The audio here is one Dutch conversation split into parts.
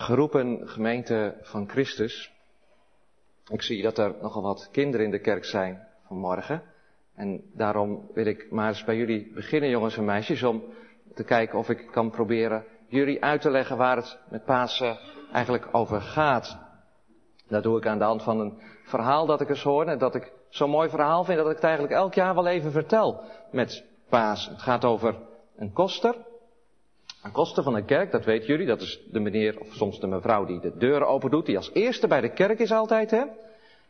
Geroepen gemeente van Christus. Ik zie dat er nogal wat kinderen in de kerk zijn vanmorgen. En daarom wil ik maar eens bij jullie beginnen, jongens en meisjes, om te kijken of ik kan proberen jullie uit te leggen waar het met Pasen eigenlijk over gaat. Dat doe ik aan de hand van een verhaal dat ik eens hoorde, dat ik zo'n mooi verhaal vind dat ik het eigenlijk elk jaar wel even vertel met Pasen. Het gaat over een koster. Een koster van een kerk, dat weten jullie, dat is de meneer of soms de mevrouw die de deuren open doet, die als eerste bij de kerk is altijd, hè.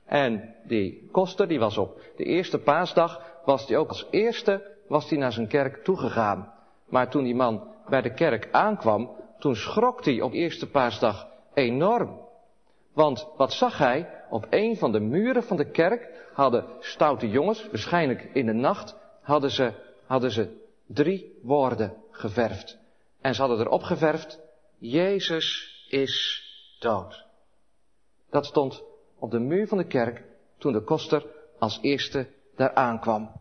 En die koster, die was op de eerste paasdag, was die ook als eerste, was die naar zijn kerk toegegaan. Maar toen die man bij de kerk aankwam, toen schrok hij op eerste paasdag enorm. Want wat zag hij? Op een van de muren van de kerk hadden stoute jongens, waarschijnlijk in de nacht, hadden ze, hadden ze drie woorden geverfd. En ze hadden erop geverfd, Jezus is dood. Dat stond op de muur van de kerk toen de koster als eerste daar aankwam.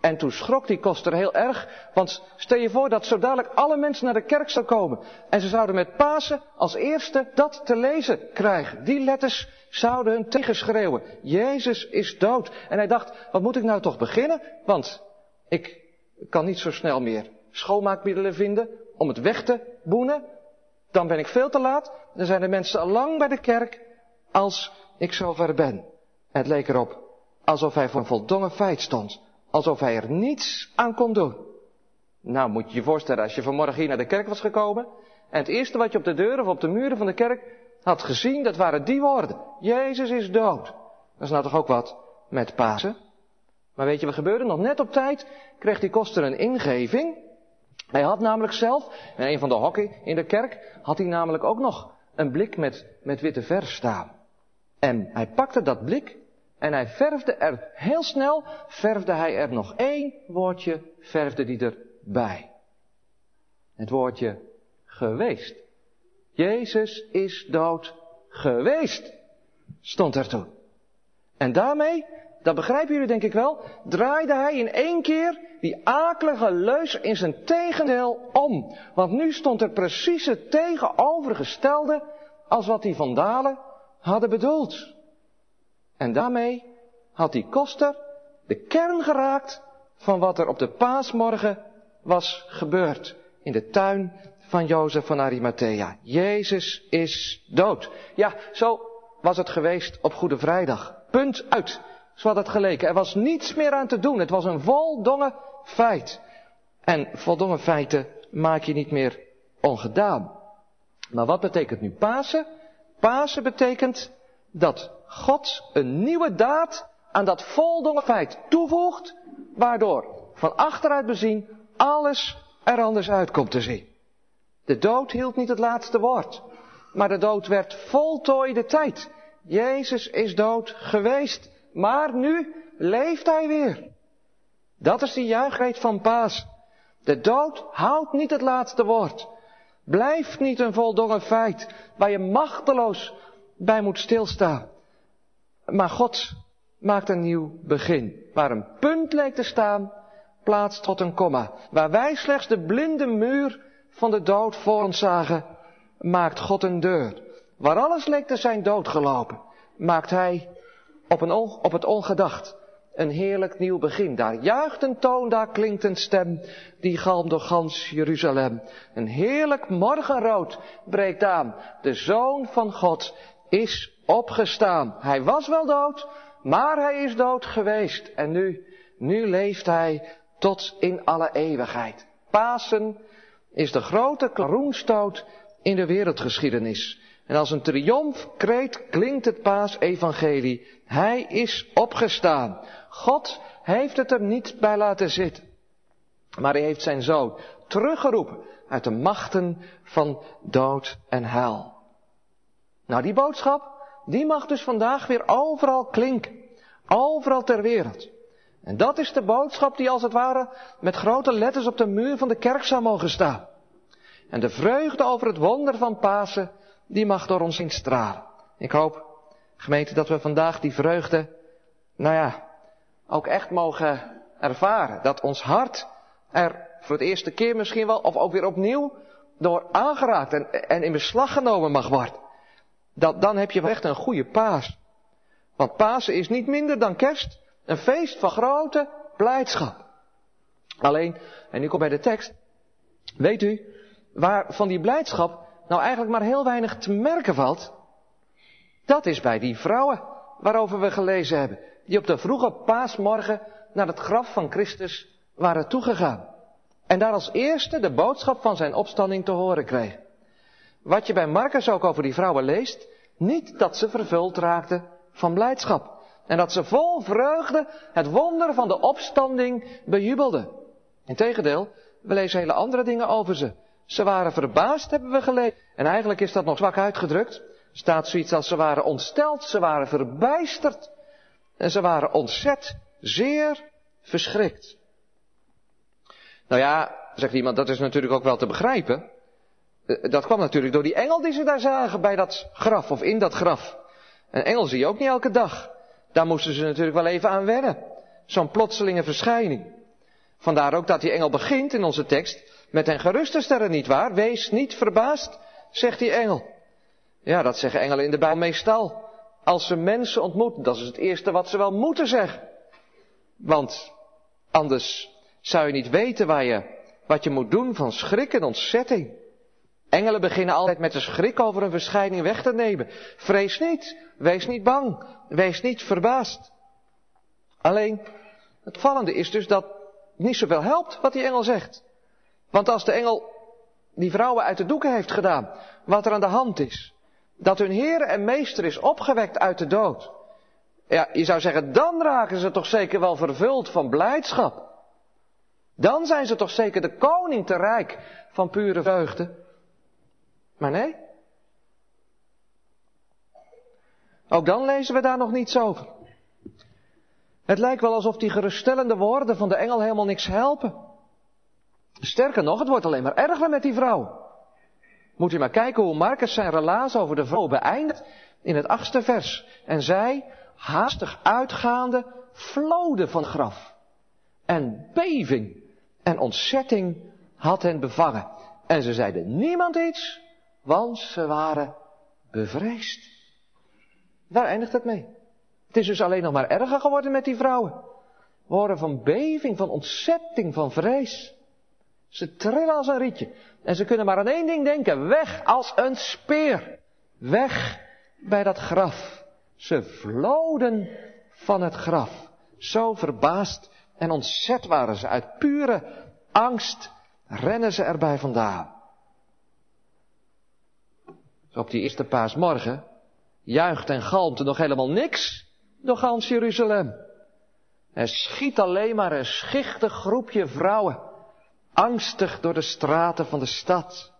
En toen schrok die koster heel erg, want stel je voor dat zo dadelijk alle mensen naar de kerk zouden komen. En ze zouden met Pasen als eerste dat te lezen krijgen. Die letters zouden hun tegenschreeuwen. Jezus is dood. En hij dacht, wat moet ik nou toch beginnen? Want ik kan niet zo snel meer schoonmaakmiddelen vinden om het weg te boenen. Dan ben ik veel te laat. Dan zijn de mensen al lang bij de kerk als ik zover ben. Het leek erop alsof hij voor een voldongen feit stond. Alsof hij er niets aan kon doen. Nou moet je je voorstellen als je vanmorgen hier naar de kerk was gekomen. En het eerste wat je op de deuren of op de muren van de kerk had gezien, dat waren die woorden. Jezus is dood. Dat is nou toch ook wat met Pasen? Maar weet je wat gebeurde? Nog net op tijd kreeg die koster een ingeving. Hij had namelijk zelf, in een van de hokken in de kerk, had hij namelijk ook nog een blik met, met witte verf staan. En hij pakte dat blik en hij verfde er heel snel, verfde hij er nog één woordje, verfde die erbij. Het woordje geweest. Jezus is dood geweest, stond er toen. En daarmee, dat begrijpen jullie denk ik wel, draaide hij in één keer die akelige leus in zijn tegendeel om. Want nu stond er precies het tegenovergestelde als wat die vandalen hadden bedoeld. En daarmee had die koster de kern geraakt van wat er op de paasmorgen was gebeurd in de tuin van Jozef van Arimathea. Jezus is dood. Ja, zo was het geweest op Goede Vrijdag. Punt uit. Zo het geleken. Er was niets meer aan te doen. Het was een voldongen feit. En voldongen feiten maak je niet meer ongedaan. Maar wat betekent nu Pasen? Pasen betekent dat God een nieuwe daad aan dat voldongen feit toevoegt, waardoor van achteruit bezien alles er anders uit komt te zien. De dood hield niet het laatste woord, maar de dood werd voltooide tijd. Jezus is dood geweest, maar nu leeft hij weer. Dat is de juichheid van Paas. De dood houdt niet het laatste woord. Blijft niet een voldongen feit waar je machteloos bij moet stilstaan. Maar God maakt een nieuw begin. Waar een punt leek te staan, plaatst tot een komma. Waar wij slechts de blinde muur van de dood voor ons zagen, maakt God een deur. Waar alles leek te zijn doodgelopen, maakt Hij op, een op het ongedacht een heerlijk nieuw begin. Daar juicht een toon, daar klinkt een stem, die galmt door gans Jeruzalem. Een heerlijk morgenrood breekt aan. De Zoon van God is opgestaan. Hij was wel dood, maar hij is dood geweest. En nu, nu leeft hij tot in alle eeuwigheid. Pasen is de grote klaroenstoot in de wereldgeschiedenis. En als een triomfkreet klinkt het paasevangelie. Hij is opgestaan. God heeft het er niet bij laten zitten. Maar hij heeft zijn zoon teruggeroepen uit de machten van dood en hel. Nou, die boodschap, die mag dus vandaag weer overal klinken. Overal ter wereld. En dat is de boodschap die als het ware met grote letters op de muur van de kerk zou mogen staan. En de vreugde over het wonder van Pasen, die mag door ons heen stralen. Ik hoop, gemeente, dat we vandaag die vreugde, nou ja, ook echt mogen ervaren. Dat ons hart er voor het eerste keer misschien wel, of ook weer opnieuw, door aangeraakt en, in beslag genomen mag worden, dat, dan heb je echt een goede paas. Want Pasen is niet minder dan kerst, een feest van grote blijdschap. Alleen, en nu kom bij de tekst, weet u, waar van die blijdschap nou eigenlijk maar heel weinig te merken valt, dat is bij die vrouwen waarover we gelezen hebben, die op de vroege paasmorgen naar het graf van Christus waren toegegaan. En daar als eerste de boodschap van zijn opstanding te horen kregen. Wat je bij Marcus ook over die vrouwen leest, niet dat ze vervuld raakten van blijdschap. En dat ze vol vreugde het wonder van de opstanding bejubelden. Integendeel, we lezen hele andere dingen over ze. Ze waren verbaasd, hebben we gelezen. En eigenlijk is dat nog zwak uitgedrukt. Staat zoiets als ze waren ontsteld, ze waren verbijsterd. En ze waren ontzet, zeer verschrikt. Nou ja, zegt iemand, dat is natuurlijk ook wel te begrijpen. Eh, dat kwam natuurlijk door die engel die ze daar zagen bij dat graf of in dat graf. Een engel zie je ook niet elke dag. Daar moesten ze natuurlijk wel even aan wennen. Zo'n plotselinge verschijning. Vandaar ook dat die engel begint in onze tekst met een geruste sterren niet waar. Wees niet verbaasd, zegt die engel. Ja, dat zeggen engelen in de Bijbel meestal. Als ze mensen ontmoeten, dat is het eerste wat ze wel moeten zeggen. Want anders zou je niet weten waar je, wat je moet doen van schrik en ontzetting. Engelen beginnen altijd met de schrik over een verschijning weg te nemen. Vrees niet, wees niet bang, wees niet verbaasd. Alleen, het vallende is dus dat niet zoveel helpt wat die engel zegt. Want als de engel die vrouwen uit de doeken heeft gedaan, wat er aan de hand is, dat hun Heer en Meester is opgewekt uit de dood. Ja, je zou zeggen, dan raken ze toch zeker wel vervuld van blijdschap. Dan zijn ze toch zeker de koning te rijk van pure vreugde. Maar nee. Ook dan lezen we daar nog niets over. Het lijkt wel alsof die geruststellende woorden van de engel helemaal niks helpen. Sterker nog, het wordt alleen maar erger met die vrouw. Moet u maar kijken hoe Marcus zijn relaas over de vrouw beëindigt in het achtste vers. En zij, haastig uitgaande, vloden van graf. En beving en ontzetting had hen bevangen. En ze zeiden niemand iets, want ze waren bevreesd. Daar eindigt het mee. Het is dus alleen nog maar erger geworden met die vrouwen. We van beving, van ontzetting, van vrees. Ze trillen als een rietje. En ze kunnen maar aan één ding denken. Weg als een speer. Weg bij dat graf. Ze vloden van het graf. Zo verbaasd en ontzet waren ze. Uit pure angst rennen ze erbij vandaan. Op die eerste paasmorgen juicht en galmt er nog helemaal niks door gans Jeruzalem. Er schiet alleen maar een schichtig groepje vrouwen, angstig door de straten van de stad.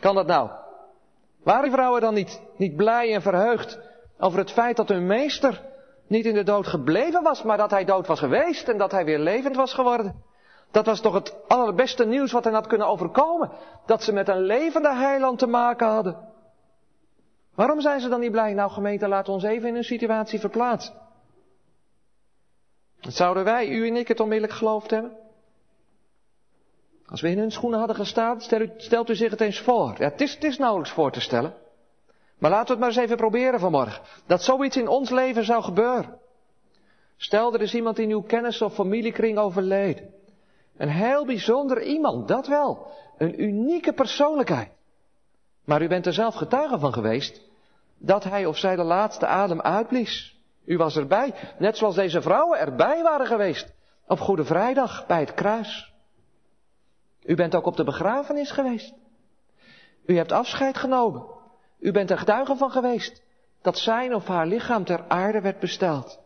Kan dat nou? Waren vrouwen dan niet, niet blij en verheugd over het feit dat hun meester niet in de dood gebleven was, maar dat hij dood was geweest en dat hij weer levend was geworden? Dat was toch het allerbeste nieuws wat hen had kunnen overkomen. Dat ze met een levende heiland te maken hadden. Waarom zijn ze dan niet blij? Nou gemeente, laat ons even in een situatie verplaatsen. Zouden wij, u en ik, het onmiddellijk geloofd hebben? Als we in hun schoenen hadden gestaan, stelt u zich het eens voor. Ja, het is, het is nauwelijks voor te stellen. Maar laten we het maar eens even proberen vanmorgen. Dat zoiets in ons leven zou gebeuren. Stel er is iemand in uw kennis of familiekring overleden. Een heel bijzonder iemand, dat wel. Een unieke persoonlijkheid. Maar u bent er zelf getuige van geweest dat hij of zij de laatste adem uitblies. U was erbij, net zoals deze vrouwen erbij waren geweest op Goede Vrijdag bij het kruis. U bent ook op de begrafenis geweest. U hebt afscheid genomen. U bent er getuige van geweest dat zijn of haar lichaam ter aarde werd besteld.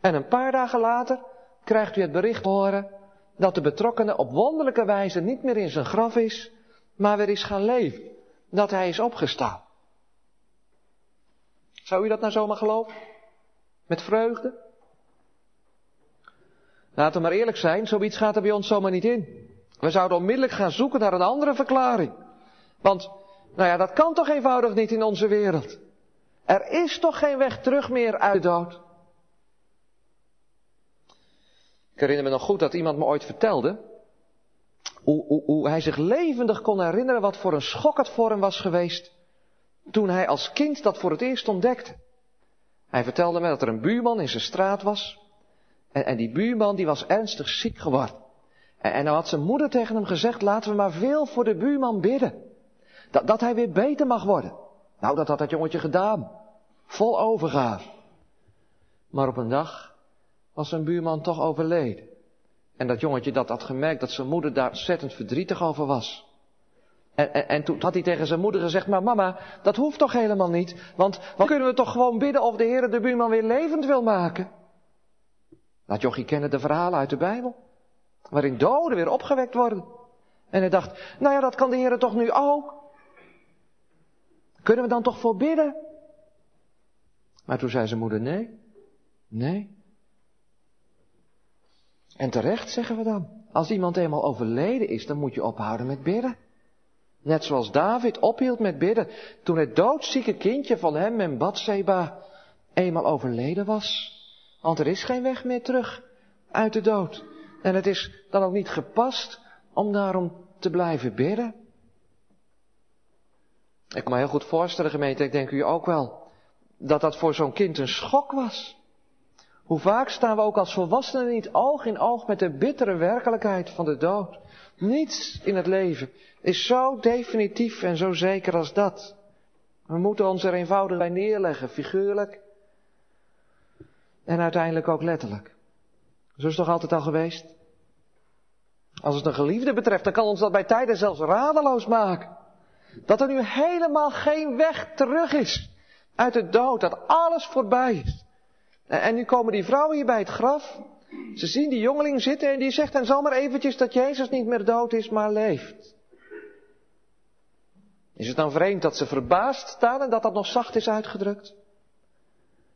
En een paar dagen later krijgt u het bericht horen dat de betrokkenen op wonderlijke wijze niet meer in zijn graf is, maar weer is gaan leven. Dat hij is opgestaan. Zou u dat nou zomaar geloven? Met vreugde? Laten we maar eerlijk zijn, zoiets gaat er bij ons zomaar niet in. We zouden onmiddellijk gaan zoeken naar een andere verklaring. Want, nou ja, dat kan toch eenvoudig niet in onze wereld. Er is toch geen weg terug meer uit de dood. Ik herinner me nog goed dat iemand me ooit vertelde Hoe, hoe, hoe hij zich levendig kon herinneren wat voor een schok het voor hem was geweest toen hij als kind dat voor het eerst ontdekte. Hij vertelde me dat er een buurman in zijn straat was. En, en die buurman die was ernstig ziek geworden. En, en nou had zijn moeder tegen hem gezegd, laten we maar veel voor de buurman bidden. Dat, dat hij weer beter mag worden. Nou, dat had dat jongetje gedaan. Vol overgave. Maar op een dag was zijn buurman toch overleden. En dat jongetje dat had gemerkt dat zijn moeder daar ontzettend verdrietig over was. En, en, en, toen had hij tegen zijn moeder gezegd, maar mama, dat hoeft toch helemaal niet. Want dan kunnen we toch gewoon bidden of de Heer de buurman weer levend wil maken. Laat jochie kennen de verhalen uit de Bijbel. Waarin doden weer opgewekt worden. En hij dacht, nou ja, dat kan de Heer toch nu ook. Kunnen we dan toch voor bidden? Maar toen zei zijn moeder, nee, nee. En terecht zeggen we dan. Als iemand eenmaal overleden is, dan moet je ophouden met bidden. Net zoals David ophield met bidden toen het doodzieke kindje van hem en Bathseba eenmaal overleden was. Want er is geen weg meer terug uit de dood. En het is dan ook niet gepast om daarom te blijven bidden. Ik kan me heel goed voorstellen, gemeente, ik denk u ook wel, dat dat voor zo'n kind een schok was. Hoe vaak staan we ook als volwassenen niet oog in oog met de bittere werkelijkheid van de dood. Niets in het leven is zo definitief en zo zeker als dat. We moeten ons er eenvoudig bij neerleggen, figuurlijk en uiteindelijk ook letterlijk. Zo is het toch altijd al geweest? Als het een geliefde betreft, dan kan ons dat bij tijden zelfs radeloos maken. Dat er nu helemaal geen weg terug is uit de dood, dat alles voorbij is. En nu komen die vrouwen hier bij het graf. Ze zien die jongeling zitten en die zegt en zal maar eventjes dat Jezus niet meer dood is, maar leeft. Is het dan vreemd dat ze verbaasd staan en dat dat nog zacht is uitgedrukt?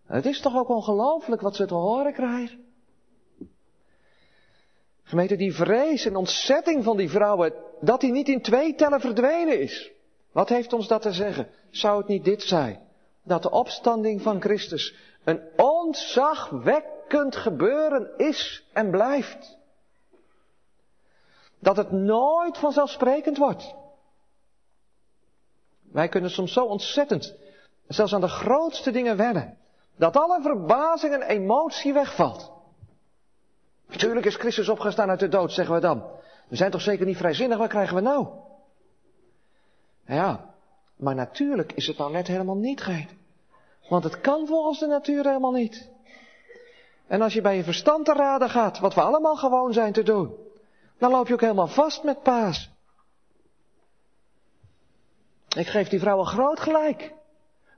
Het is toch ook ongelooflijk wat ze te horen krijgen? Gemeente, die vrees en ontzetting van die vrouwen, dat die niet in twee tellen verdwenen is. Wat heeft ons dat te zeggen? Zou het niet dit zijn? Dat de opstanding van Christus een ontzagwekkend gebeuren is en blijft. Dat het nooit vanzelfsprekend wordt. Wij kunnen soms zo ontzettend, zelfs aan de grootste dingen wennen, dat alle verbazing en emotie wegvalt. Natuurlijk is Christus opgestaan uit de dood, zeggen we dan. We zijn toch zeker niet vrijzinnig, wat krijgen we nou? Ja, maar natuurlijk is het nou net helemaal niet geen. Want het kan volgens de natuur helemaal niet. En als je bij je verstand te raden gaat, wat we allemaal gewoon zijn te doen, dan loop je ook helemaal vast met paas. Ik geef die vrouw een groot gelijk.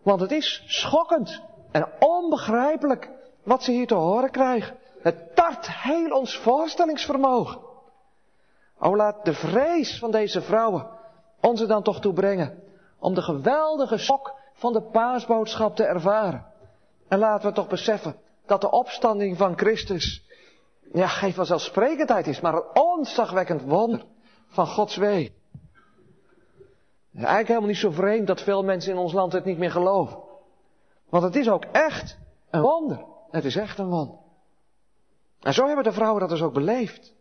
Want het is schokkend en onbegrijpelijk wat ze hier te horen krijgen. Het tart heel ons voorstellingsvermogen. O laat de vrees van deze vrouwen ons er dan toch toe brengen om de geweldige schok van de paasboodschap te ervaren. En laten we toch beseffen dat de opstanding van Christus, ja, geen vanzelfsprekendheid is, maar een onzagwekkend wonder van Gods wee. Eigenlijk helemaal niet zo vreemd dat veel mensen in ons land het niet meer geloven. Want het is ook echt een wonder. Het is echt een wonder. En zo hebben de vrouwen dat dus ook beleefd.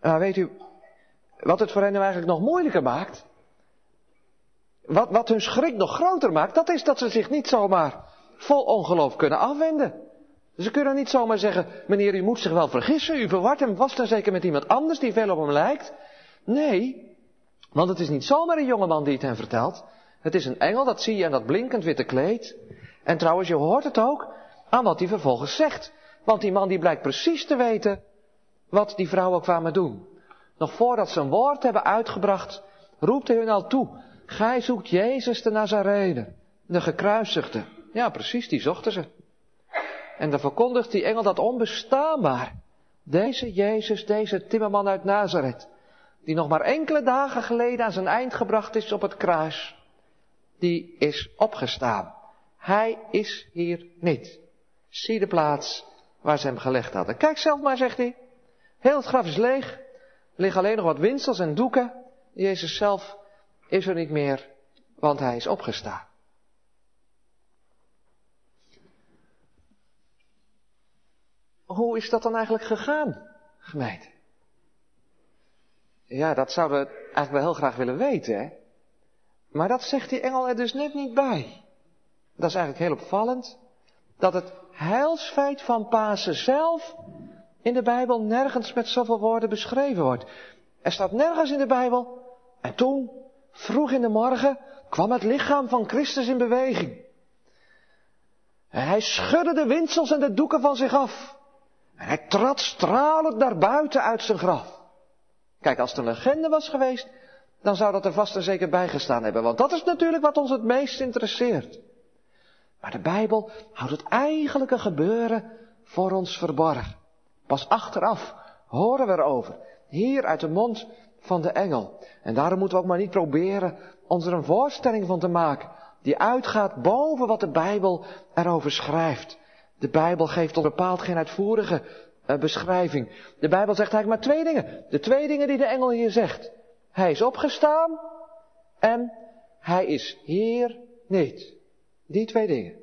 Maar weet u, wat het voor hen nu eigenlijk nog moeilijker maakt, wat, wat hun schrik nog groter maakt, dat is dat ze zich niet zomaar vol ongeloof kunnen afwenden. Ze kunnen niet zomaar zeggen, meneer, u moet zich wel vergissen, u verwart hem vast en zeker met iemand anders die veel op hem lijkt. Nee, want het is niet zomaar een jongeman die het hen vertelt. Het is een engel, dat zie je aan dat blinkend witte kleed. En trouwens, je hoort het ook aan wat hij vervolgens zegt. Want die man die blijkt precies te weten wat die vrouwen kwamen doen. Nog voordat ze een woord hebben uitgebracht, roept hij hun al toe. Gij zoekt Jezus de Nazarene, de gekruisigde. Ja, precies, die zochten ze. En dan verkondigt die engel dat onbestaanbaar. Deze Jezus, deze timmerman uit Nazareth, die nog maar enkele dagen geleden aan zijn eind gebracht is op het kruis, die is opgestaan. Hij is hier niet. Zie de plaats waar ze hem gelegd hadden. Kijk zelf maar, zegt hij. Heel het graf is leeg. Er liggen alleen nog wat winsels en doeken. Jezus zelf is er niet meer, want hij is opgestaan. Hoe is dat dan eigenlijk gegaan, gemeente? Ja, dat zouden we eigenlijk wel heel graag willen weten, hè? Maar dat zegt die engel er dus net niet bij. Dat is eigenlijk heel opvallend. Dat het heilsfeit van Pasen zelf in de Bijbel nergens met zoveel woorden beschreven wordt. Er staat nergens in de Bijbel. En toen, vroeg in de morgen, kwam het lichaam van Christus in beweging. En hij schudde de windsels en de doeken van zich af. En hij trad stralend naar buiten uit zijn graf. Kijk, als het een legende was geweest, dan zou dat er vast en zeker bijgestaan hebben. Want dat is natuurlijk wat ons het meest interesseert. Maar de Bijbel houdt het eigenlijke gebeuren voor ons verborgen. Pas achteraf horen we erover. Hier uit de mond van de engel. En daarom moeten we ook maar niet proberen ons er een voorstelling van te maken. Die uitgaat boven wat de Bijbel erover schrijft. De Bijbel geeft ons bepaald geen uitvoerige uh, beschrijving. De Bijbel zegt eigenlijk maar twee dingen. De twee dingen die de engel hier zegt. Hij is opgestaan en hij is hier niet. Die twee dingen.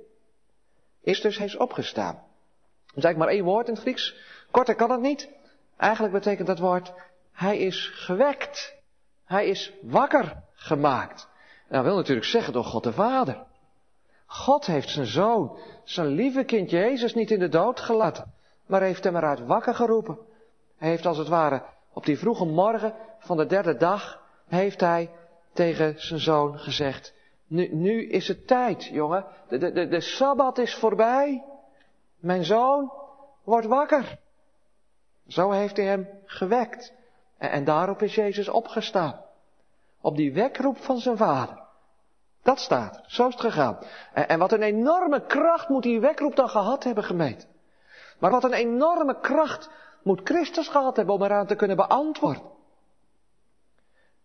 Is dus hij is opgestaan. Dat is eigenlijk maar één woord in het Grieks. Korter kan het niet. Eigenlijk betekent dat woord, hij is gewekt. Hij is wakker gemaakt. En dat wil natuurlijk zeggen door God de Vader. God heeft zijn zoon, zijn lieve kind Jezus niet in de dood gelaten, maar heeft hem eruit wakker geroepen. Hij heeft als het ware op die vroege morgen van de derde dag, heeft hij tegen zijn zoon gezegd, nu, nu is het tijd, jongen. De, de, de, de Sabbat is voorbij. Mijn zoon, word wakker. Zo heeft hij hem gewekt. En, daarop is Jezus opgestaan. Op die wekroep van zijn vader. Dat staat Zo is het gegaan. En, wat een enorme kracht moet die wekroep dan gehad hebben gemeten. Maar wat een enorme kracht moet Christus gehad hebben om eraan te kunnen beantwoorden.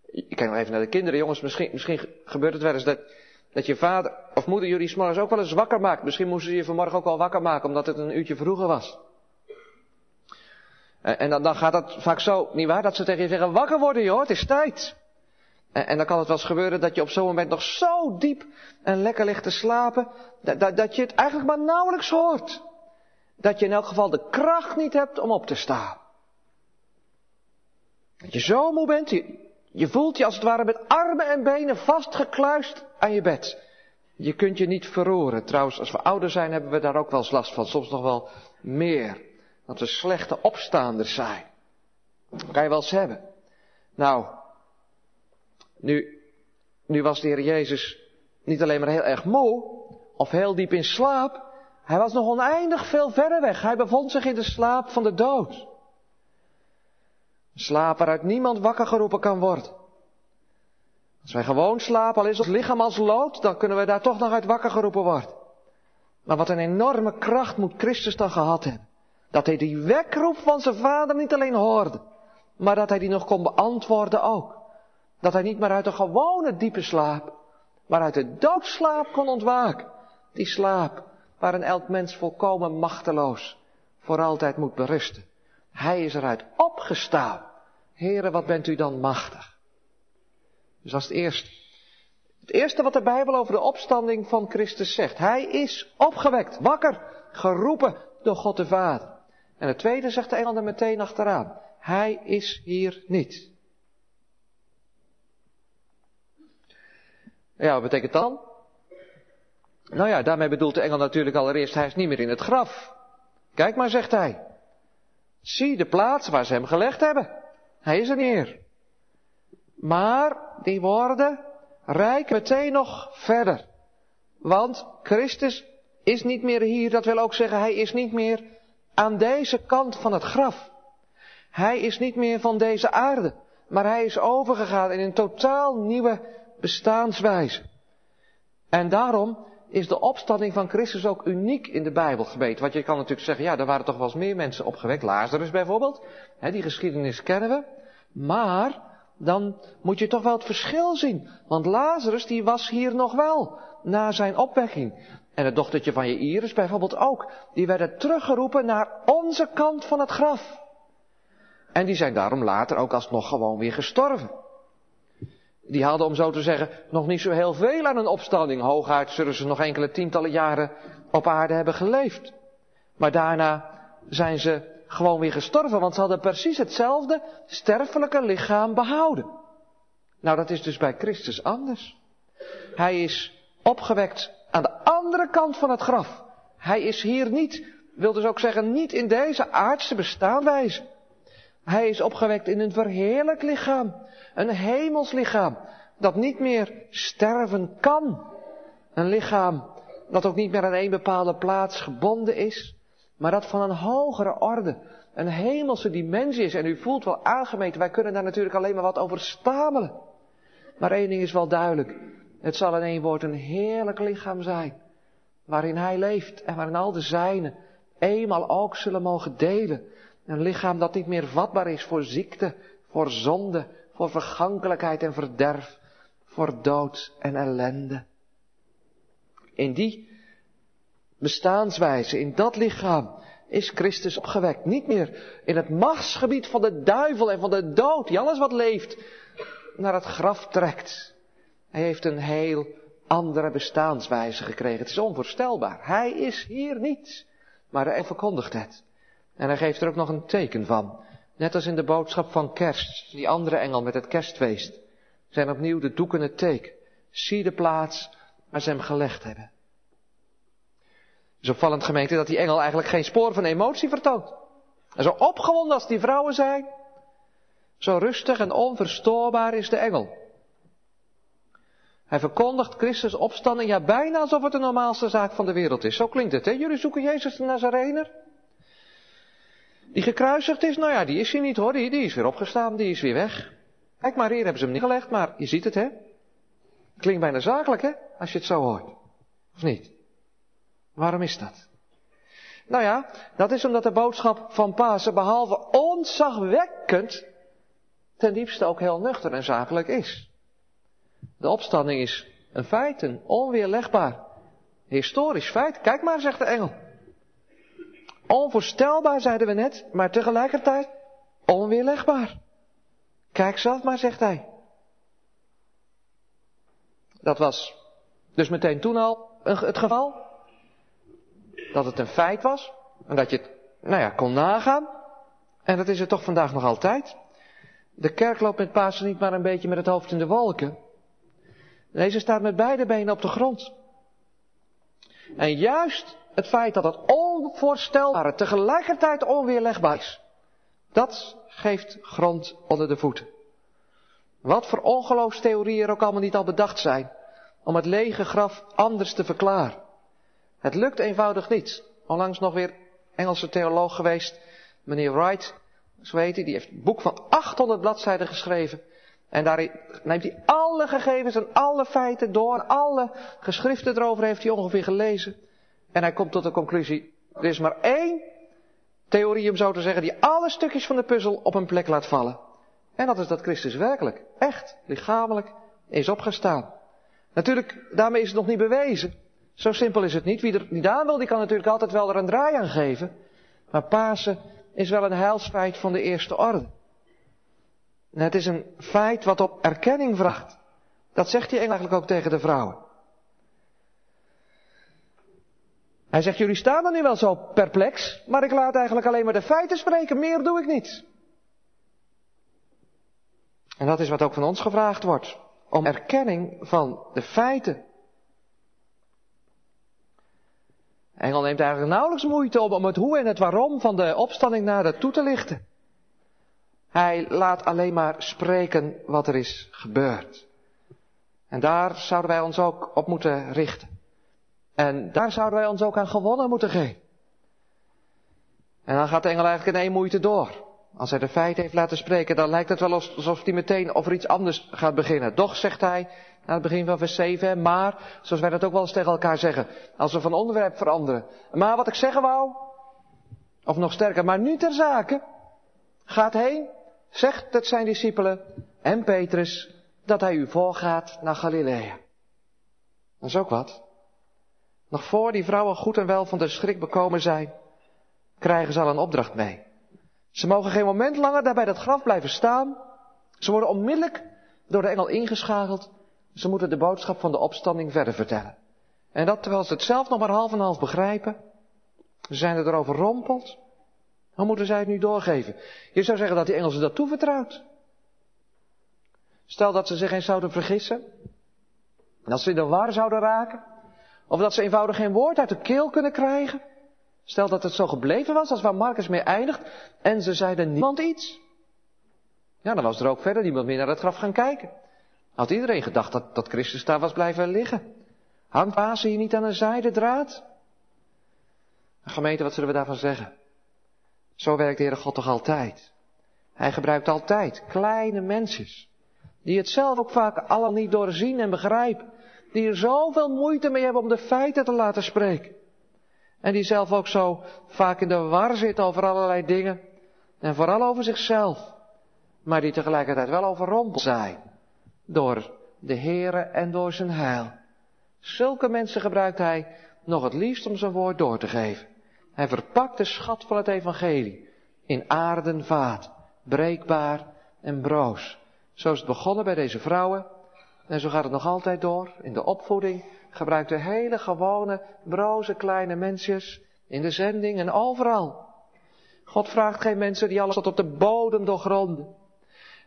Ik kijk nog even naar de kinderen, jongens. Misschien, misschien gebeurt het wel eens dat, dat je vader of moeder jullie s'morgens ook wel eens wakker maakt. Misschien moesten ze je vanmorgen ook wel wakker maken, omdat het een uurtje vroeger was. En, en dan, dan, gaat dat vaak zo, niet waar, dat ze tegen je zeggen, wakker worden joh, het is tijd. En, en dan kan het wel eens gebeuren dat je op zo'n moment nog zo diep en lekker ligt te slapen, dat, dat, dat je het eigenlijk maar nauwelijks hoort. Dat je in elk geval de kracht niet hebt om op te staan. Dat je zo moe bent, je, je voelt je als het ware met armen en benen vastgekluist aan je bed. Je kunt je niet verroeren. Trouwens, als we ouder zijn, hebben we daar ook wel eens last van. Soms nog wel meer. Dat we slechte opstaanders zijn. Dat kan je wel eens hebben. Nou, nu, nu was de Heer Jezus niet alleen maar heel erg moe, of heel diep in slaap. Hij was nog oneindig veel verder weg. Hij bevond zich in de slaap van de dood. Een slaap waaruit niemand wakker geroepen kan worden. Als wij gewoon slapen, al is ons lichaam als lood, dan kunnen we daar toch nog uit wakker geroepen worden. Maar wat een enorme kracht moet Christus dan gehad hebben. Dat hij die wekroep van zijn vader niet alleen hoorde, maar dat hij die nog kon beantwoorden ook. Dat hij niet meer uit een gewone diepe slaap, maar uit de doodslaap kon ontwaken. Die slaap waarin elk mens volkomen machteloos voor altijd moet berusten. Hij is eruit opgestaan. Heren, wat bent u dan machtig. Dus dat is het eerste. Het eerste wat de Bijbel over de opstanding van Christus zegt. Hij is opgewekt, wakker, geroepen door God de Vader. En het tweede zegt de engel er meteen achteraan. Hij is hier niet. Ja, wat betekent dan? Nou ja, daarmee bedoelt de engel natuurlijk allereerst, hij is niet meer in het graf. Kijk maar, zegt hij. Zie de plaats waar ze hem gelegd hebben. Hij is er niet meer. Maar die woorden rijken meteen nog verder. Want Christus is niet meer hier, dat wil ook zeggen, hij is niet meer aan deze kant van het graf. Hij is niet meer van deze aarde, maar hij is overgegaan in een totaal nieuwe bestaanswijze. En daarom is de opstanding van Christus ook uniek in de Bijbel gebeten. Want je kan natuurlijk zeggen, ja, er waren toch wel eens meer mensen opgewekt. Lazarus bijvoorbeeld. die geschiedenis kennen we. Maar dan moet je toch wel het verschil zien. Want Lazarus die was hier nog wel na zijn opwekking. En het dochtertje van je Iris bijvoorbeeld ook. Die werden teruggeroepen naar onze kant van het graf. En die zijn daarom later ook alsnog gewoon weer gestorven. Die hadden, om zo te zeggen, nog niet zo heel veel aan een opstanding. Hooguit zullen ze nog enkele tientallen jaren op aarde hebben geleefd. Maar daarna zijn ze gewoon weer gestorven, want ze hadden precies hetzelfde sterfelijke lichaam behouden. Nou, dat is dus bij Christus anders. Hij is opgewekt aan de andere kant van het graf. Hij is hier niet, wil dus ook zeggen, niet in deze aardse bestaanwijze. Hij is opgewekt in een verheerlijk lichaam, een hemels lichaam, dat niet meer sterven kan. Een lichaam dat ook niet meer aan één bepaalde plaats gebonden is, maar dat van een hogere orde, een hemelse dimensie is. En u voelt wel aangemeten, wij kunnen daar natuurlijk alleen maar wat over stamelen. Maar één ding is wel duidelijk, het zal in één woord een heerlijk lichaam zijn, waarin hij leeft en waarin al de zijnen eenmaal ook zullen mogen delen. Een lichaam dat niet meer vatbaar is voor ziekte, voor zonde, voor vergankelijkheid en verderf, voor dood en ellende. In die bestaanswijze, in dat lichaam, is Christus opgewekt. Niet meer in het machtsgebied van de duivel en van de dood, die alles wat leeft naar het graf trekt. Hij heeft een heel andere bestaanswijze gekregen. Het is onvoorstelbaar. Hij is hier niet, maar hij verkondigt het. En hij geeft er ook nog een teken van. Net als in de boodschap van kerst, die andere engel met het kerstfeest, zijn opnieuw de doeken het teken. Zie de plaats waar ze hem gelegd hebben. Is opvallend gemeente dat die engel eigenlijk geen spoor van emotie vertoont. En zo opgewonden als die vrouwen zijn, zo rustig en onverstoorbaar is de engel. Hij verkondigt Christus opstanding, ja bijna alsof het de normaalste zaak van de wereld is. Zo klinkt het, hè? Jullie zoeken Jezus de Nazarener? Die gekruisigd is, nou ja, die is hier niet hoor, die, die is weer opgestaan, die is weer weg. Kijk maar, hier hebben ze hem niet gelegd, maar je ziet het hè. Klinkt bijna zakelijk hè, als je het zo hoort. Of niet? Waarom is dat? Nou ja, dat is omdat de boodschap van Pasen behalve onzagwekkend ten diepste ook heel nuchter en zakelijk is. De opstanding is een feit, een onweerlegbaar, historisch feit. Kijk maar, zegt de engel. Onvoorstelbaar, zeiden we net, maar tegelijkertijd onweerlegbaar. Kijk zelf maar, zegt hij. Dat was dus meteen toen al het geval. Dat het een feit was. En dat je het, nou ja, kon nagaan. En dat is het toch vandaag nog altijd. De kerk loopt met Pasen niet maar een beetje met het hoofd in de wolken. Nee, ze staat met beide benen op de grond. En juist het feit dat het onvoorstelbare tegelijkertijd onweerlegbaar is, dat geeft grond onder de voeten. Wat voor ongeloofstheorieën er ook allemaal niet al bedacht zijn, om het lege graf anders te verklaren. Het lukt eenvoudig niet. Onlangs nog weer Engelse theoloog geweest, meneer Wright, zo heet hij, die heeft een boek van 800 bladzijden geschreven. En daarin neemt hij alle gegevens en alle feiten door. Alle geschriften erover heeft hij ongeveer gelezen. En hij komt tot de conclusie, er is maar één theorie, om zo te zeggen, die alle stukjes van de puzzel op een plek laat vallen. En dat is dat Christus werkelijk, echt, lichamelijk, is opgestaan. Natuurlijk, daarmee is het nog niet bewezen. Zo simpel is het niet. Wie er niet aan wil, die kan natuurlijk altijd wel er een draai aan geven. Maar Pasen is wel een heilsfeit van de eerste orde. Het is een feit wat op erkenning vraagt. Dat zegt hij eigenlijk ook tegen de vrouwen. Hij zegt, jullie staan er nu wel zo perplex, maar ik laat eigenlijk alleen maar de feiten spreken, meer doe ik niet. En dat is wat ook van ons gevraagd wordt, om erkenning van de feiten. Engel neemt eigenlijk nauwelijks moeite om, om het hoe en het waarom van de opstanding nader toe te lichten. Hij laat alleen maar spreken wat er is gebeurd. En daar zouden wij ons ook op moeten richten. En daar zouden wij ons ook aan gewonnen moeten geven. En dan gaat de engel eigenlijk in één moeite door. Als hij de feiten heeft laten spreken, dan lijkt het wel alsof hij meteen over iets anders gaat beginnen. Doch, zegt hij, aan het begin van vers 7, maar, zoals wij dat ook wel eens tegen elkaar zeggen, als we van onderwerp veranderen. Maar wat ik zeggen wou, of nog sterker, maar nu ter zake, gaat heen, zegt het zijn discipelen en Petrus, dat hij u voorgaat naar Galilea. Dat is ook wat. Nog voor die vrouwen goed en wel van de schrik bekomen zijn, krijgen ze al een opdracht mee. Ze mogen geen moment langer daar bij dat graf blijven staan. Ze worden onmiddellijk door de engel ingeschakeld. Ze moeten de boodschap van de opstanding verder vertellen. En dat terwijl ze het zelf nog maar half en half begrijpen. Ze zijn er erover rompeld. Hoe moeten zij het nu doorgeven? Je zou zeggen dat die Engelsen dat toevertrouwt. Stel dat ze zich eens zouden vergissen. Dat ze in de war zouden raken. Of dat ze eenvoudig geen woord uit de keel kunnen krijgen. Stel dat het zo gebleven was als waar Marcus mee eindigt. En ze zeiden niemand iets. Ja, dan was er ook verder niemand meer naar het graf gaan kijken. Had iedereen gedacht dat, dat Christus daar was blijven liggen. Hangt Pasen hier niet aan een zijde draad? Gemeente, wat zullen we daarvan zeggen? Zo werkt de Heere God toch altijd. Hij gebruikt altijd kleine mensjes. Die het zelf ook vaak allemaal niet doorzien en begrijpen. Die er zoveel moeite mee hebben om de feiten te laten spreken. En die zelf ook zo vaak in de war zit over allerlei dingen. En vooral over zichzelf. Maar die tegelijkertijd wel overrompeld zijn. Door de Heere en door zijn heil. Zulke mensen gebruikt hij nog het liefst om zijn woord door te geven. Hij verpakt de schat van het evangelie in aarden vaat, breekbaar en broos. Zo is het begonnen bij deze vrouwen en zo gaat het nog altijd door. In de opvoeding gebruikt de hele gewone, broze kleine mensjes in de zending en overal. God vraagt geen mensen die alles tot op de bodem doorgronden.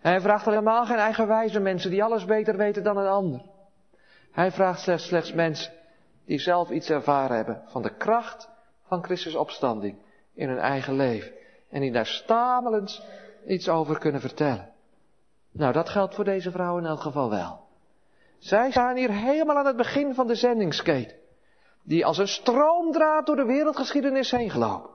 Hij vraagt helemaal geen eigenwijze mensen die alles beter weten dan een ander. Hij vraagt slechts, mensen die zelf iets ervaren hebben van de kracht van Christus opstanding in hun eigen leven. En die daar stamelend iets over kunnen vertellen. Nou, dat geldt voor deze vrouw in elk geval wel. Zij staan hier helemaal aan het begin van de zendingsketen. Die als een stroomdraad door de wereldgeschiedenis heen gelopen.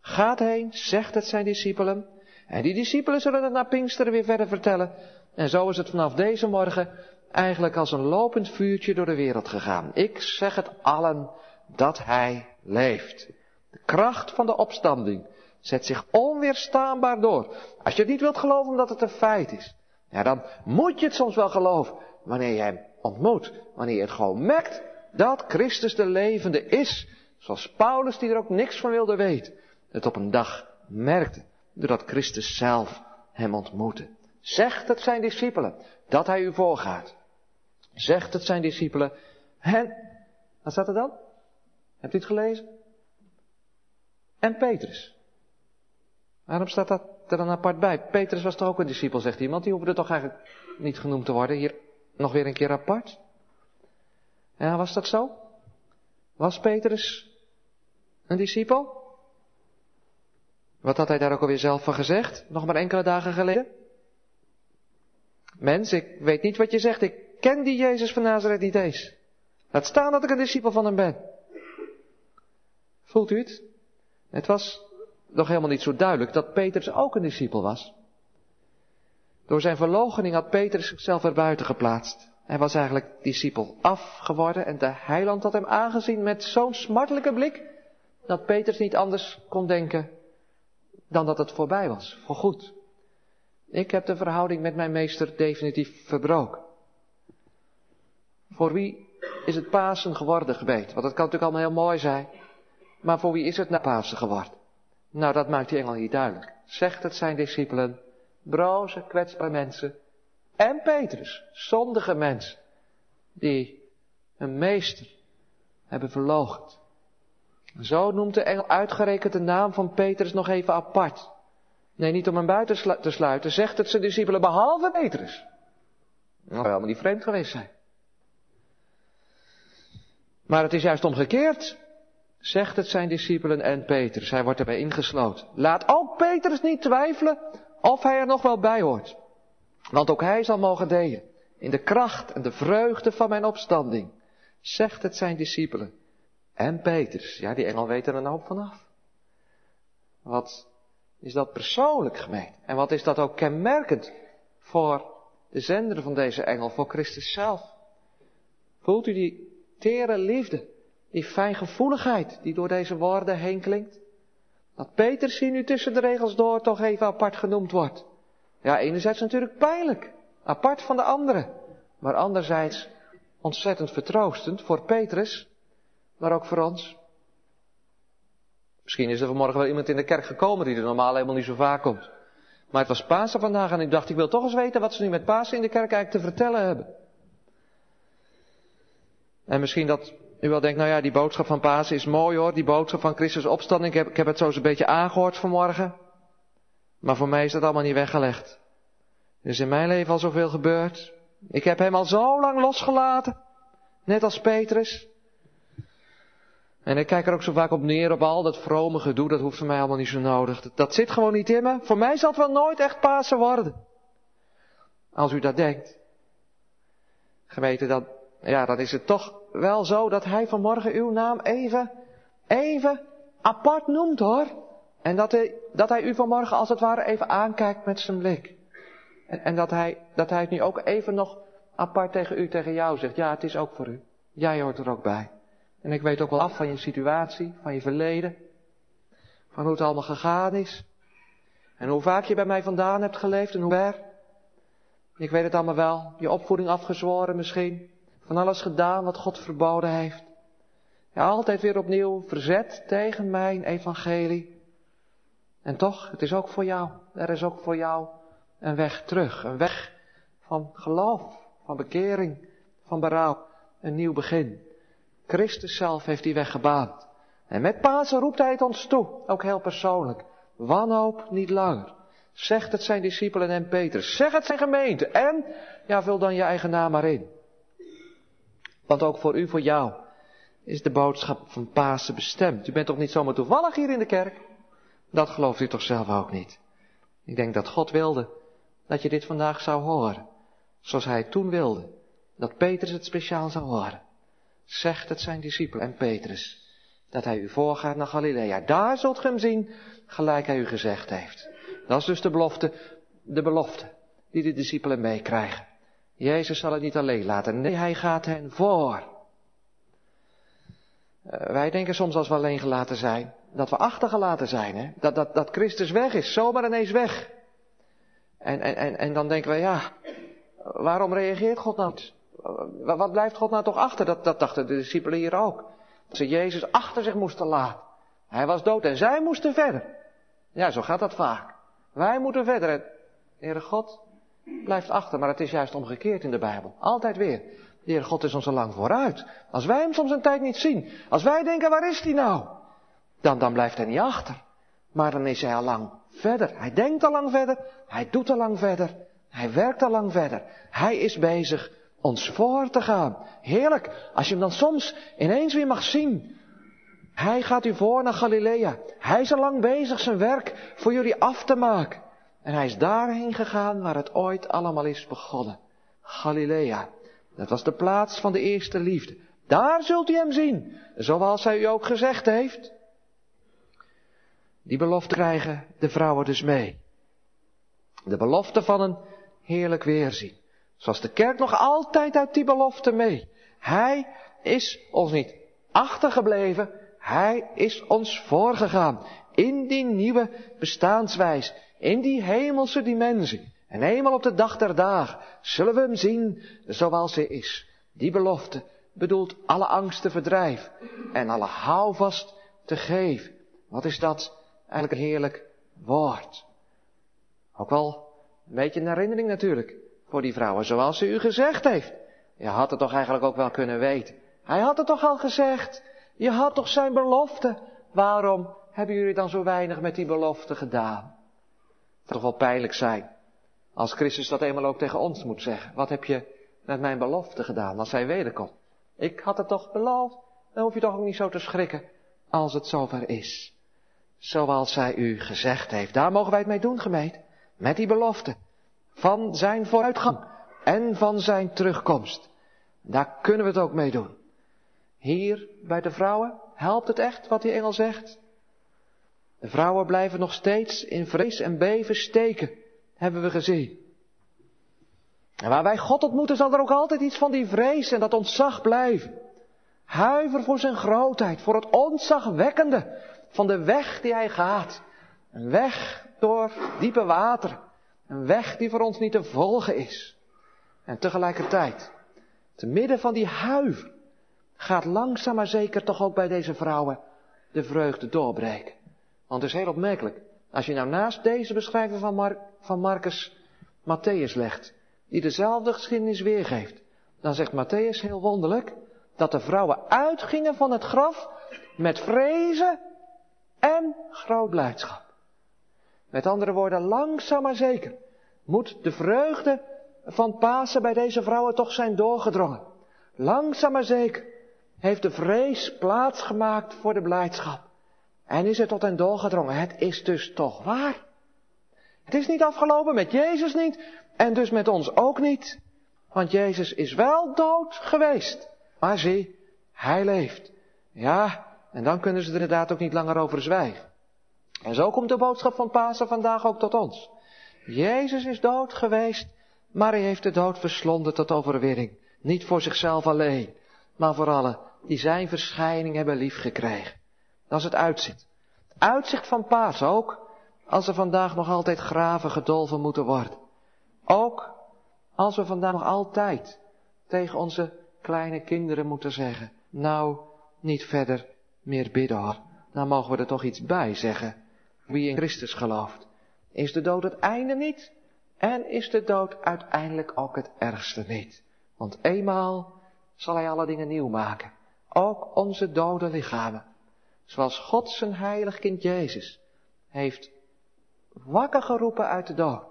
Gaat heen, zegt het zijn discipelen. En die discipelen zullen het naar Pinksteren weer verder vertellen. En zo is het vanaf deze morgen eigenlijk als een lopend vuurtje door de wereld gegaan. Ik zeg het allen dat hij leeft. De kracht van de opstanding zet zich onweerstaanbaar door. Als je het niet wilt geloven omdat het een feit is, ja, dan moet je het soms wel geloven wanneer je hem ontmoet. Wanneer je het gewoon merkt dat Christus de levende is. Zoals Paulus, die er ook niks van wilde weten, het op een dag merkte. Doordat Christus zelf hem ontmoette. Zegt het zijn discipelen dat hij u voorgaat. Zegt het zijn discipelen. En, wat staat er dan? Hebt u het gelezen? En Petrus. Waarom staat dat er dan apart bij? Petrus was toch ook een discipel, zegt iemand. Die hoefde toch eigenlijk niet genoemd te worden. Hier nog weer een keer apart. Ja, was dat zo? Was Petrus een discipel? Wat had hij daar ook alweer zelf van gezegd? Nog maar enkele dagen geleden? Mens, ik weet niet wat je zegt. Ik ken die Jezus van Nazareth niet eens. Laat staan dat ik een discipel van hem ben. Voelt u het? Het was nog helemaal niet zo duidelijk dat Petrus ook een discipel was. Door zijn verloochening had Petrus zichzelf erbuiten geplaatst. Hij was eigenlijk discipel af geworden en de heiland had hem aangezien met zo'n smartelijke blik dat Petrus niet anders kon denken dan dat het voorbij was, voorgoed. Ik heb de verhouding met mijn meester definitief verbroken. Voor wie is het Pasen geworden gebed? Want dat kan natuurlijk allemaal heel mooi zijn. Maar voor wie is het na Pasen geworden? Nou, dat maakt die engel hier duidelijk. Zegt het zijn discipelen, broze, kwetsbare mensen. En Petrus, zondige mensen. Die een meester hebben verloochend. Zo noemt de engel uitgerekend de naam van Petrus nog even apart. Nee, niet om hem buiten te sluiten, zegt het zijn discipelen behalve Petrus. Nou, helemaal niet vreemd geweest zijn. Maar het is juist omgekeerd. Zegt het zijn discipelen en Petrus. Hij wordt erbij ingesloten. Laat ook Petrus niet twijfelen of hij er nog wel bij hoort. Want ook hij zal mogen delen in de kracht en de vreugde van mijn opstanding. Zegt het zijn discipelen en Petrus. Ja, die engel weet er een hoop vanaf. Wat is dat persoonlijk gemeen? En wat is dat ook kenmerkend voor de zender van deze engel, voor Christus zelf? Voelt u die tere liefde, die fijngevoeligheid die door deze woorden heen klinkt? Dat Petrus hier nu tussen de regels door toch even apart genoemd wordt. Ja, enerzijds natuurlijk pijnlijk, apart van de anderen. Maar anderzijds ontzettend vertroostend voor Petrus, maar ook voor ons. Misschien is er vanmorgen wel iemand in de kerk gekomen die er normaal helemaal niet zo vaak komt. Maar het was Pasen vandaag en ik dacht, ik wil toch eens weten wat ze nu met Pasen in de kerk eigenlijk te vertellen hebben. En misschien dat u wel denkt, nou ja, die boodschap van Pasen is mooi hoor, die boodschap van Christus opstanding, ik heb, het zo eens een beetje aangehoord vanmorgen. Maar voor mij is dat allemaal niet weggelegd. Er is in mijn leven al zoveel gebeurd. Ik heb hem al zo lang losgelaten. Net als Petrus. En ik kijk er ook zo vaak op neer op al dat vrome gedoe, dat hoeft voor mij allemaal niet zo nodig. Dat, zit gewoon niet in me. Voor mij zal het wel nooit echt Pasen worden. Als u dat denkt. Gemeente, dan, ja, dan is het toch wel zo dat hij vanmorgen uw naam even, even apart noemt hoor. En dat hij, dat hij u vanmorgen als het ware even aankijkt met zijn blik. En, en dat, hij, dat hij het nu ook even nog apart tegen u, tegen jou zegt. Ja, het is ook voor u. Jij hoort er ook bij. En ik weet ook wel af van je situatie, van je verleden. Van hoe het allemaal gegaan is. En hoe vaak je bij mij vandaan hebt geleefd en hoe ver. Ik weet het allemaal wel. Je opvoeding afgezworen misschien. Van alles gedaan wat God verboden heeft. Altijd weer opnieuw verzet tegen mijn evangelie. En toch, het is ook voor jou. Er is ook voor jou een weg terug. Een weg van geloof, van bekering, van berouw. Een nieuw begin. Christus zelf heeft die weg gebaand. En met Pasen roept hij het ons toe, ook heel persoonlijk. Wanhoop niet langer. Zegt het zijn discipelen en Petrus. Zeg het zijn gemeente. En, ja, vul dan je eigen naam maar in. Want ook voor u, voor jou, is de boodschap van Pasen bestemd. U bent toch niet zomaar toevallig hier in de kerk? Dat gelooft u toch zelf ook niet? Ik denk dat God wilde dat je dit vandaag zou horen. Zoals hij toen wilde. Dat Petrus het speciaal zou horen. Zegt het zijn discipelen en Petrus. Dat hij u voorgaat naar Galilea. Daar zult hem zien, gelijk hij u gezegd heeft. Dat is dus de belofte, de belofte die de discipelen meekrijgen. Jezus zal het niet alleen laten. Nee, hij gaat hen voor. Uh, wij denken soms als we alleen gelaten zijn, dat we achtergelaten zijn. Hè? Dat, dat, dat Christus weg is, zomaar ineens weg. En, en, en, en dan denken we, ja, waarom reageert God nou? Wat blijft God nou toch achter? Dat, dat dachten de discipelen hier ook. Dat ze Jezus achter zich moesten laten. Hij was dood en zij moesten verder. Ja, zo gaat dat vaak. Wij moeten verder. En Heere God blijft achter, maar het is juist omgekeerd in de Bijbel. Altijd weer. De Heere God is ons al lang vooruit. Als wij hem soms een tijd niet zien, als wij denken, waar is hij nou? Dan, dan blijft hij niet achter. Maar dan is hij al lang verder. Hij denkt al lang verder. Hij doet al lang verder. Hij werkt al lang verder. Hij is bezig ons voor te gaan. Heerlijk. Als je hem dan soms ineens weer mag zien. Hij gaat u voor naar Galilea. Hij is al lang bezig zijn werk voor jullie af te maken. En hij is daarheen gegaan waar het ooit allemaal is begonnen. Galilea. Dat was de plaats van de eerste liefde. Daar zult u hem zien. Zoals hij u ook gezegd heeft. Die belofte krijgen de vrouwen dus mee. De belofte van een heerlijk weerzien. Zoals de kerk nog altijd uit die belofte mee. Hij is ons niet achtergebleven, hij is ons voorgegaan. In die nieuwe bestaanswijs, in die hemelse dimensie. En eenmaal op de dag der dagen zullen we hem zien zoals hij is. Die belofte bedoelt alle angst te verdrijven en alle houvast te geven. Wat is dat eigenlijk een heerlijk woord. Ook wel een beetje een herinnering natuurlijk voor die vrouwen, zoals ze u gezegd heeft. Je had het toch eigenlijk ook wel kunnen weten. Hij had het toch al gezegd. Je had toch zijn belofte. Waarom hebben jullie dan zo weinig met die belofte gedaan? Het toch wel pijnlijk zijn. Als Christus dat eenmaal ook tegen ons moet zeggen. Wat heb je met mijn belofte gedaan als hij wederkomt? Ik had het toch beloofd. Dan hoef je toch ook niet zo te schrikken als het zover is. Zoals zij u gezegd heeft. Daar mogen wij het mee doen, gemeente. Met die belofte van zijn vooruitgang en van zijn terugkomst. Daar kunnen we het ook mee doen. Hier bij de vrouwen helpt het echt wat die engel zegt. De vrouwen blijven nog steeds in vrees en beven steken, hebben we gezien. En waar wij God ontmoeten zal er ook altijd iets van die vrees en dat ontzag blijven. Huiver voor zijn grootheid, voor het ontzagwekkende van de weg die hij gaat. Een weg door diepe wateren. Een weg die voor ons niet te volgen is. En tegelijkertijd, te midden van die huiver, gaat langzaam maar zeker toch ook bij deze vrouwen de vreugde doorbreken. Want het is heel opmerkelijk. Als je nou naast deze beschrijving van, Mar van Marcus Matthäus legt, die dezelfde geschiedenis weergeeft, dan zegt Matthäus heel wonderlijk dat de vrouwen uitgingen van het graf met vrezen en groot blijdschap. Met andere woorden, langzaam maar zeker moet de vreugde van Pasen bij deze vrouwen toch zijn doorgedrongen. Langzaam maar zeker heeft de vrees plaatsgemaakt voor de blijdschap. En is het tot hen doorgedrongen. Het is dus toch waar. Het is niet afgelopen met Jezus niet en dus met ons ook niet. Want Jezus is wel dood geweest. Maar zie, hij leeft. Ja, en dan kunnen ze er inderdaad ook niet langer over zwijgen. En zo komt de boodschap van Pasen vandaag ook tot ons. Jezus is dood geweest, maar hij heeft de dood verslonden tot overwinning. Niet voor zichzelf alleen, maar voor allen die zijn verschijning hebben liefgekregen. Dat is het uitzicht. Het uitzicht van Pasen ook, als er vandaag nog altijd graven gedolven moeten worden. Ook als we vandaag nog altijd tegen onze kleine kinderen moeten zeggen, nou, niet verder meer bidden hoor. Dan mogen we er toch iets bij zeggen. Wie in Christus gelooft. Is de dood het einde niet? En is de dood uiteindelijk ook het ergste niet? Want eenmaal zal hij alle dingen nieuw maken. Ook onze dode lichamen. Zoals God zijn heilig kind Jezus heeft wakker geroepen uit de dood.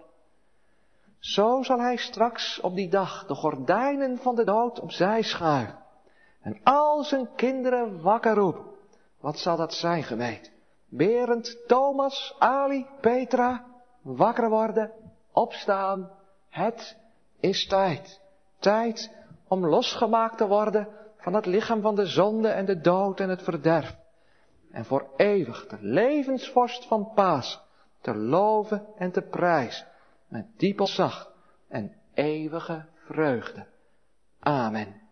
Zo zal hij straks op die dag de gordijnen van de dood opzij schuiven. En al zijn kinderen wakker roepen. Wat zal dat zijn geweest? Berend, Thomas, Ali, Petra, wakker worden, opstaan. Het is tijd. Tijd om losgemaakt te worden van het lichaam van de zonde en de dood en het verderf. En voor eeuwig de levensvorst van Paas te loven en te prijzen met diep ontzag en eeuwige vreugde. Amen.